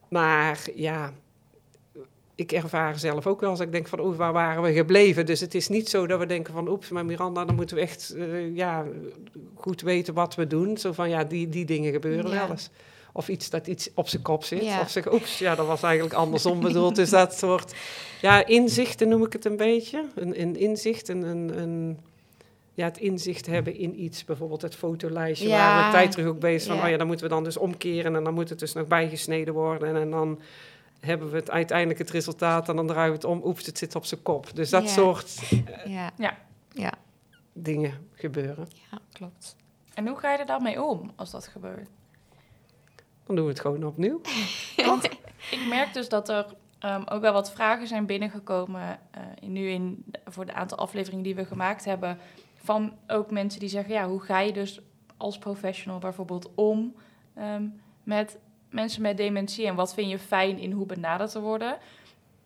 Maar ja, ik ervaar zelf ook wel als ik denk van, oeh, waar waren we gebleven? Dus het is niet zo dat we denken van, oeps, maar Miranda, dan moeten we echt eh, ja, goed weten wat we doen. Zo van, ja, die, die dingen gebeuren Ja. wel eens. Of iets dat iets op zijn kop zit. Ja. Of zeggen, oeps, ja, dat was eigenlijk andersom bedoeld. Dus dat soort, ja, inzichten noem ik het een beetje. Een, een inzicht, een, een, een, ja, het inzicht hebben in iets. Bijvoorbeeld het fotolijstje Ja. waar we een tijd terug ook bezig van, Ja. oh ja, dan moeten we dan dus omkeren en dan moet het dus nog bijgesneden worden. En, en dan hebben we het uiteindelijk het resultaat en dan draaien we het om. Oeps, het zit op zijn kop. Dus dat Ja. soort Ja. Ja. Ja. dingen gebeuren. ja, klopt. En hoe ga je er dan mee om als dat gebeurt? Doen we het gewoon opnieuw. Ik merk dus dat er ehm, ook wel wat vragen zijn binnengekomen. in- nu in, voor de aantal afleveringen die we gemaakt hebben. Van ook mensen die zeggen: ja, hoe ga je dus als professional bijvoorbeeld om ehm, met mensen met dementie? En wat vind je fijn in hoe benaderd te worden?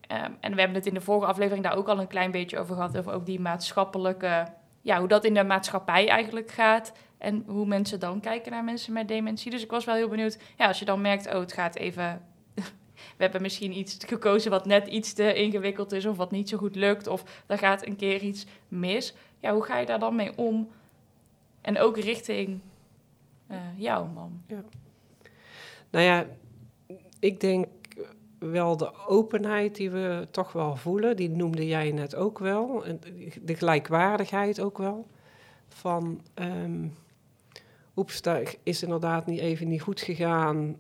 Ehm, en we hebben het in de vorige aflevering daar ook al een klein beetje over gehad. Over ook die maatschappelijke. Ja, hoe dat in de maatschappij eigenlijk gaat. En hoe mensen dan kijken naar mensen met dementie. Dus ik was wel heel benieuwd. Ja, als je dan merkt, oh, het gaat even. We hebben misschien iets gekozen wat net iets te ingewikkeld is. Of wat niet zo goed lukt. Of er gaat een keer iets mis. Ja, hoe ga je daar dan mee om? En ook richting eh, jou, man. Nou ja, ik denk wel de openheid die we toch wel voelen, die noemde jij net ook wel. De gelijkwaardigheid ook wel. Van, ehm oeps, daar is inderdaad niet even niet goed gegaan,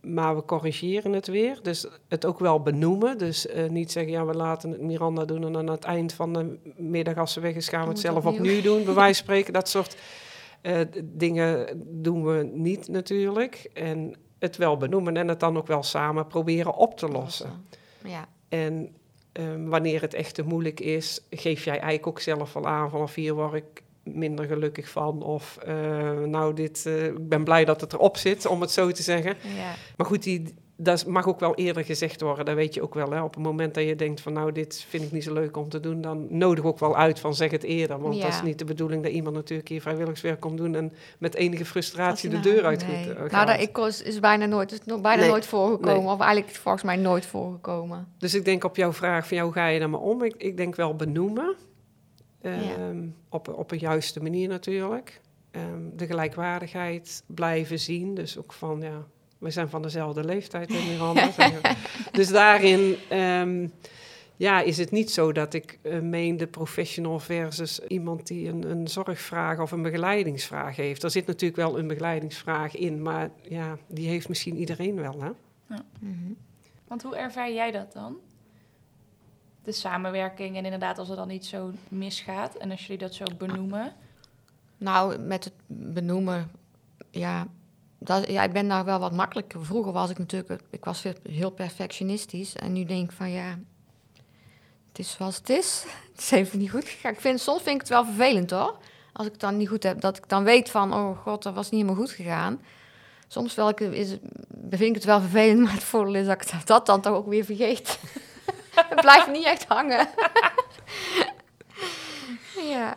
maar we corrigeren het weer. Dus het ook wel benoemen. Dus eh, niet zeggen, ja, we laten het Miranda doen en aan het eind van de middag als ze weg is, gaan we het zelf opnieuw. opnieuw doen, bij wijze van spreken. Dat soort eh, dingen doen we niet natuurlijk. En het wel benoemen en het dan ook wel samen proberen op te lossen. Ja. En ehm, wanneer het echt te moeilijk is, geef jij eigenlijk ook zelf wel aan vanaf hier word ik minder gelukkig van. Of eh, nou, dit, eh, ik ben blij dat het erop zit, om het zo te zeggen. Ja. Maar goed, die, dat mag ook wel eerder gezegd worden. Dat weet je ook wel. Hè? Op het moment dat je denkt van nou, dit vind ik niet zo leuk om te doen, dan nodig ook wel uit van zeg het eerder. Want dat is niet de bedoeling dat iemand natuurlijk hier vrijwilligerswerk komt doen en met enige frustratie de deur nou- uit nee. moet, eh, Nou, dat ik is, is bijna nooit, is nog bijna Nee. nooit voorgekomen. Nee. Of eigenlijk volgens mij nooit voorgekomen. Dus ik denk op jouw vraag van ja, hoe ga je daar maar om? Ik, ik denk wel benoemen. Ehm, op, op een juiste manier natuurlijk. Ehm, de gelijkwaardigheid blijven zien. Dus ook van ja, we zijn van dezelfde leeftijd in Miranda. dus daarin ehm, ja, is het niet zo dat ik eh, meen de professional versus iemand die een, een zorgvraag of een begeleidingsvraag heeft. Er zit natuurlijk wel een begeleidingsvraag in, maar ja, die heeft misschien iedereen wel. Hè? Mhm. Want hoe ervaar jij dat dan? De samenwerking en inderdaad als er dan iets zo misgaat en als jullie dat zo benoemen. Nou, met het benoemen, ja, dat, ja, ik ben daar wel wat makkelijker. Vroeger was ik natuurlijk, ik was heel perfectionistisch. En nu denk ik van ja, het is zoals het is. Het is even niet goed gegaan. Ik vind, soms vind ik het wel vervelend hoor. Als ik het dan niet goed heb, dat ik dan weet van, oh god, dat was niet helemaal goed gegaan. Soms wel, ik- is, vind ik het wel vervelend, maar het voordeel is dat ik dat dan toch ook weer vergeet. het blijft niet echt hangen. ja.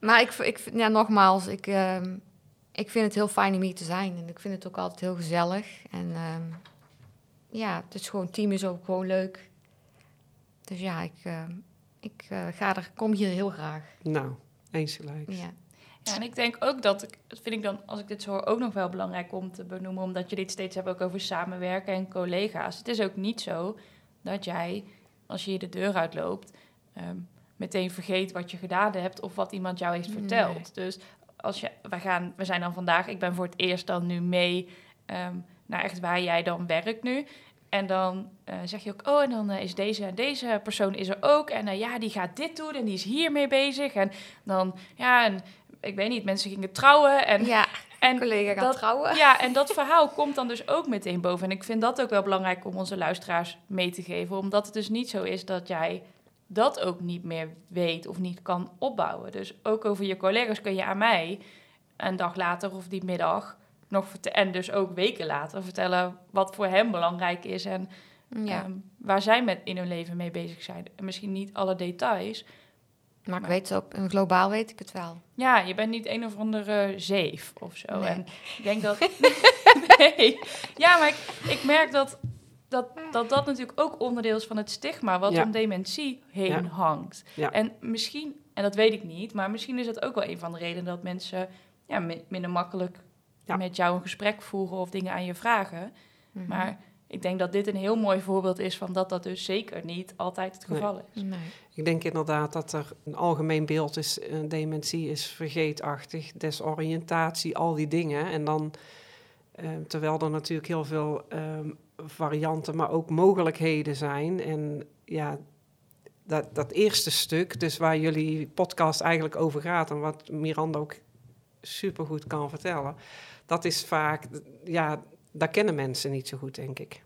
Maar ik, ik, ja, nogmaals, ik, ehm, ik vind het heel fijn om hier te zijn. En ik vind het ook altijd heel gezellig. En ehm, ja, het is gewoon, team is ook gewoon leuk. Dus ja, ik, ehm, ik eh, ga er, kom hier heel graag. Nou, eens gelijk. Ja. Ja, en ik denk ook dat, ik, dat vind ik dan, als ik dit zo hoor, ook nog wel belangrijk om te benoemen, omdat je dit steeds hebt ook over samenwerken en collega's. Het is ook niet zo dat jij, als je hier de deur uitloopt, ehm, meteen vergeet wat je gedaan hebt of wat iemand jou heeft Nee. verteld. Dus als je, we, gaan, we zijn dan vandaag, ik ben voor het eerst dan nu mee ehm, naar echt waar jij dan werkt nu. En dan eh, zeg je ook, oh, en dan eh, is deze en deze persoon is er ook. En eh, ja, die gaat dit doen en die is hiermee bezig. En dan, ja, en ik weet niet, mensen gingen trouwen. En, ja, en collega gaat dat- trouwen. ja, en dat verhaal komt dan dus ook meteen boven. En ik vind dat ook wel belangrijk om onze luisteraars mee te geven. Omdat het dus niet zo is dat jij dat ook niet meer weet of niet kan opbouwen. Dus ook over je collega's kun je aan mij een dag later of die middag nog vertellen. En dus ook weken later vertellen wat voor hem belangrijk is. En Ja. ehm, waar zij met in hun leven mee bezig zijn. En misschien niet alle details. maar ik weet het ook, en globaal weet ik het wel. Ja, je bent niet een of andere zeef of zo. Nee. En ik denk dat. nee. Ja, maar ik, ik merk dat, dat, dat dat natuurlijk ook onderdeel is van het stigma wat Ja. om dementie heen Ja. hangt. Ja. En misschien, en dat weet ik niet, maar misschien is dat ook wel een van de redenen dat mensen ja, mi- minder makkelijk met jou een gesprek voeren of dingen aan je vragen. Mhm. Maar ik denk dat dit een heel mooi voorbeeld is van dat dat dus zeker niet altijd het Nee. geval is. Nee. Ik denk inderdaad dat er een algemeen beeld is, eh, dementie is vergeetachtig, desoriëntatie, al die dingen. En dan, eh, terwijl er natuurlijk heel veel ehm, varianten, maar ook mogelijkheden zijn. En ja, dat, dat eerste stuk, dus waar jullie podcast eigenlijk over gaat en wat Miranda ook supergoed kan vertellen, dat is vaak, ja, dat kennen mensen niet zo goed, denk ik.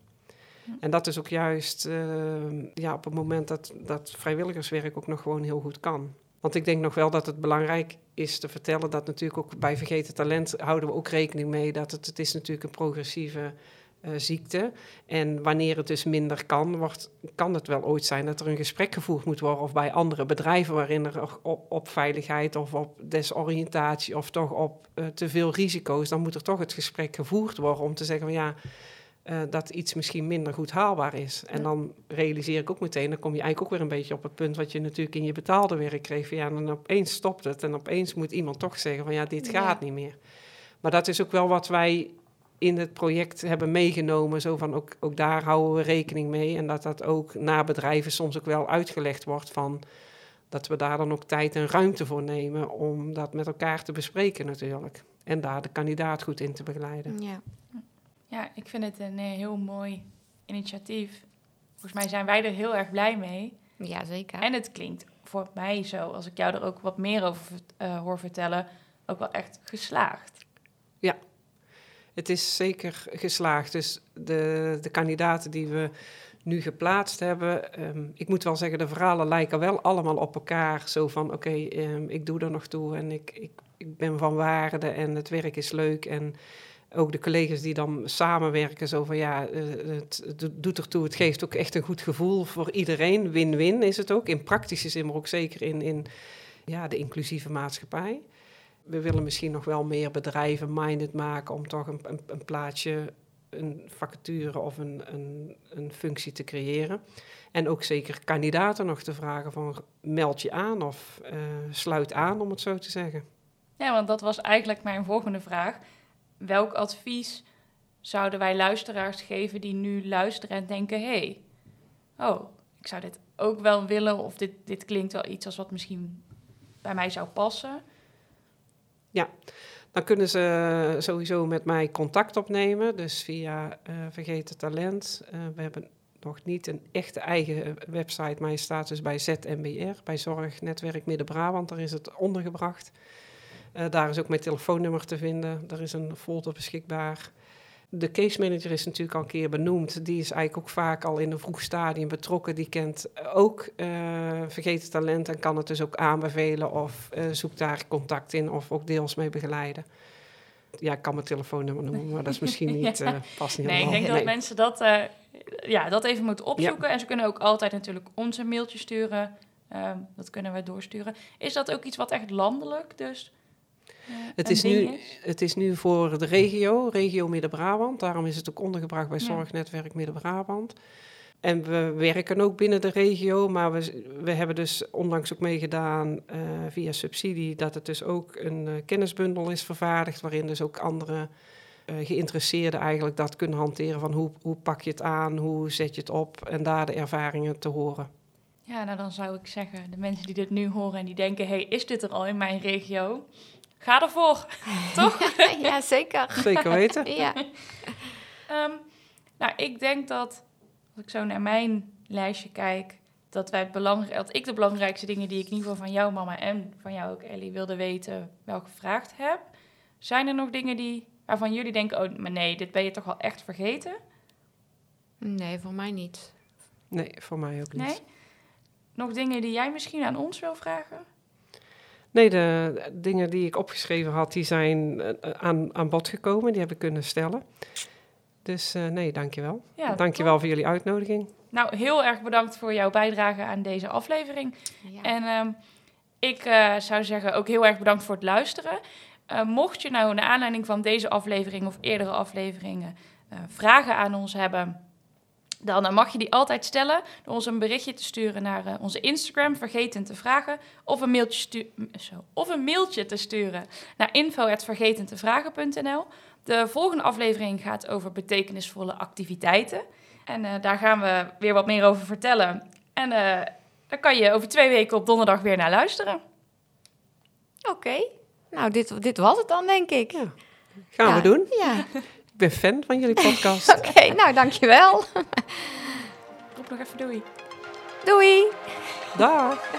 En dat is ook juist eh, ja, op het moment dat, dat vrijwilligerswerk ook nog gewoon heel goed kan. Want ik denk nog wel dat het belangrijk is te vertellen dat natuurlijk ook bij vergeten talent houden we ook rekening mee dat het, het is natuurlijk een progressieve eh, ziekte. En wanneer het dus minder kan, wordt, kan het wel ooit zijn dat er een gesprek gevoerd moet worden of bij andere bedrijven waarin er op, op veiligheid of op desoriëntatie of toch op eh, te veel risico's, dan moet er toch het gesprek gevoerd worden om te zeggen van ja, eh, dat iets misschien minder goed haalbaar is. En Ja. dan realiseer ik ook meteen, dan kom je eigenlijk ook weer een beetje op het punt wat je natuurlijk in je betaalde werk kreeg. Ja, en dan opeens stopt het en opeens moet iemand toch zeggen van ja, dit Ja. gaat niet meer. Maar dat is ook wel wat wij in het project hebben meegenomen. Zo van ook, ook daar houden we rekening mee. En dat dat ook naar bedrijven soms ook wel uitgelegd wordt van dat we daar dan ook tijd en ruimte voor nemen om dat met elkaar te bespreken natuurlijk. En daar de kandidaat goed in te begeleiden. Ja. Ja, ik vind het een eh, heel mooi initiatief. Volgens mij zijn wij er heel erg blij mee. ja, zeker. En het klinkt voor mij zo, als ik jou er ook wat meer over eh, hoor vertellen, ook wel echt geslaagd. Het is zeker geslaagd. Dus de, de kandidaten die we nu geplaatst hebben, ehm, ik moet wel zeggen, de verhalen lijken wel allemaal op elkaar. Zo van, oké, ehm, ik doe er nog toe en ik, ik, ik ben van waarde en het werk is leuk. En ook de collega's die dan samenwerken, zo van ja, eh, het, het doet ertoe, het geeft ook echt een goed gevoel voor iedereen. Win-win is het ook, in praktische zin, maar ook zeker in, in ja, de inclusieve maatschappij. We willen misschien nog wel meer bedrijven minded maken om toch een, een, een plaatje, een vacature of een, een, een functie te creëren. En ook zeker kandidaten nog te vragen van meld je aan of uh, sluit aan, om het zo te zeggen. Ja, want dat was eigenlijk mijn volgende vraag. Welk advies zouden wij luisteraars geven die nu luisteren en denken: hé, hey, oh, ik zou dit ook wel willen, of dit, dit klinkt wel iets als wat misschien bij mij zou passen? Ja, dan kunnen ze sowieso met mij contact opnemen, dus via uh, Vergeten Talent. Uh, we hebben nog niet een echte eigen website, maar je staat dus bij ZMBR, bij Zorgnetwerk Midden-Brabant, daar is het ondergebracht. Uh, daar is ook mijn telefoonnummer te vinden. Daar is een folder beschikbaar. De case manager is natuurlijk al een keer benoemd. Die is eigenlijk ook vaak al in een vroeg stadium betrokken. Die kent ook uh, vergeten talent en kan het dus ook aanbevelen of uh, zoekt daar contact in of ook deels mee begeleiden. Ja, ik kan mijn telefoonnummer noemen, maar dat is misschien niet, ja. past niet Nee, ik denk dat mensen dat, ja, dat even moeten opzoeken. Ja. En ze kunnen ook altijd natuurlijk ons een mailtje sturen. Um, dat kunnen we doorsturen. Is dat ook iets wat echt landelijk dus het, is nu, het is nu voor de regio, regio Midden-Brabant. Daarom is het ook ondergebracht bij Zorgnetwerk Midden-Brabant. En we werken ook binnen de regio, maar we, we hebben dus onlangs ook meegedaan uh, via subsidie dat het dus ook een uh, kennisbundel is vervaardigd, waarin dus ook andere uh, geïnteresseerden eigenlijk dat kunnen hanteren van hoe, hoe pak je het aan, hoe zet je het op en daar de ervaringen te horen. Ja, nou dan zou ik zeggen, de mensen die dit nu horen en die denken, hey, is dit er al in mijn regio? Ga ervoor, toch? ja, zeker. Zeker weten. ja. um, nou, ik denk dat, als ik zo naar mijn lijstje kijk, dat, wij het belangrijk, dat ik de belangrijkste dingen die ik in ieder geval van jou, mama, en van jou ook, Ellie, wilde weten, wel gevraagd heb. Zijn er nog dingen die, waarvan jullie denken, oh, maar nee, dit ben je toch wel echt vergeten? Nee, voor mij niet. Nee, voor mij ook niet. Nee? Nog dingen die jij misschien aan ons wil vragen? Nee, de dingen die ik opgeschreven had, die zijn uh, aan, aan bod gekomen. Die heb ik kunnen stellen. Dus uh, nee, dankjewel. Ja, dankjewel top. voor jullie uitnodiging. Nou, heel erg bedankt voor jouw bijdrage aan deze aflevering. Ja. En um, ik uh, zou zeggen ook heel erg bedankt voor het luisteren. mocht je nou naar aanleiding van deze aflevering of eerdere afleveringen vragen aan ons hebben dan mag je die altijd stellen door ons een berichtje te sturen naar uh, onze Instagram, vergeten te vragen, of een, mailtje stu zo, of een mailtje te sturen naar info.vergetentevragen.nl. De volgende aflevering gaat over betekenisvolle activiteiten. En uh, daar gaan we weer wat meer over vertellen. En uh, daar kan je over twee weken op donderdag weer naar luisteren. Oké, okay. nou dit, dit was het dan denk ik. Ja. Gaan ja. we doen. Ja. Ik ben fan van jullie podcast. Oké, okay, nou dankjewel. Roep nog even doei. Doei. Dag.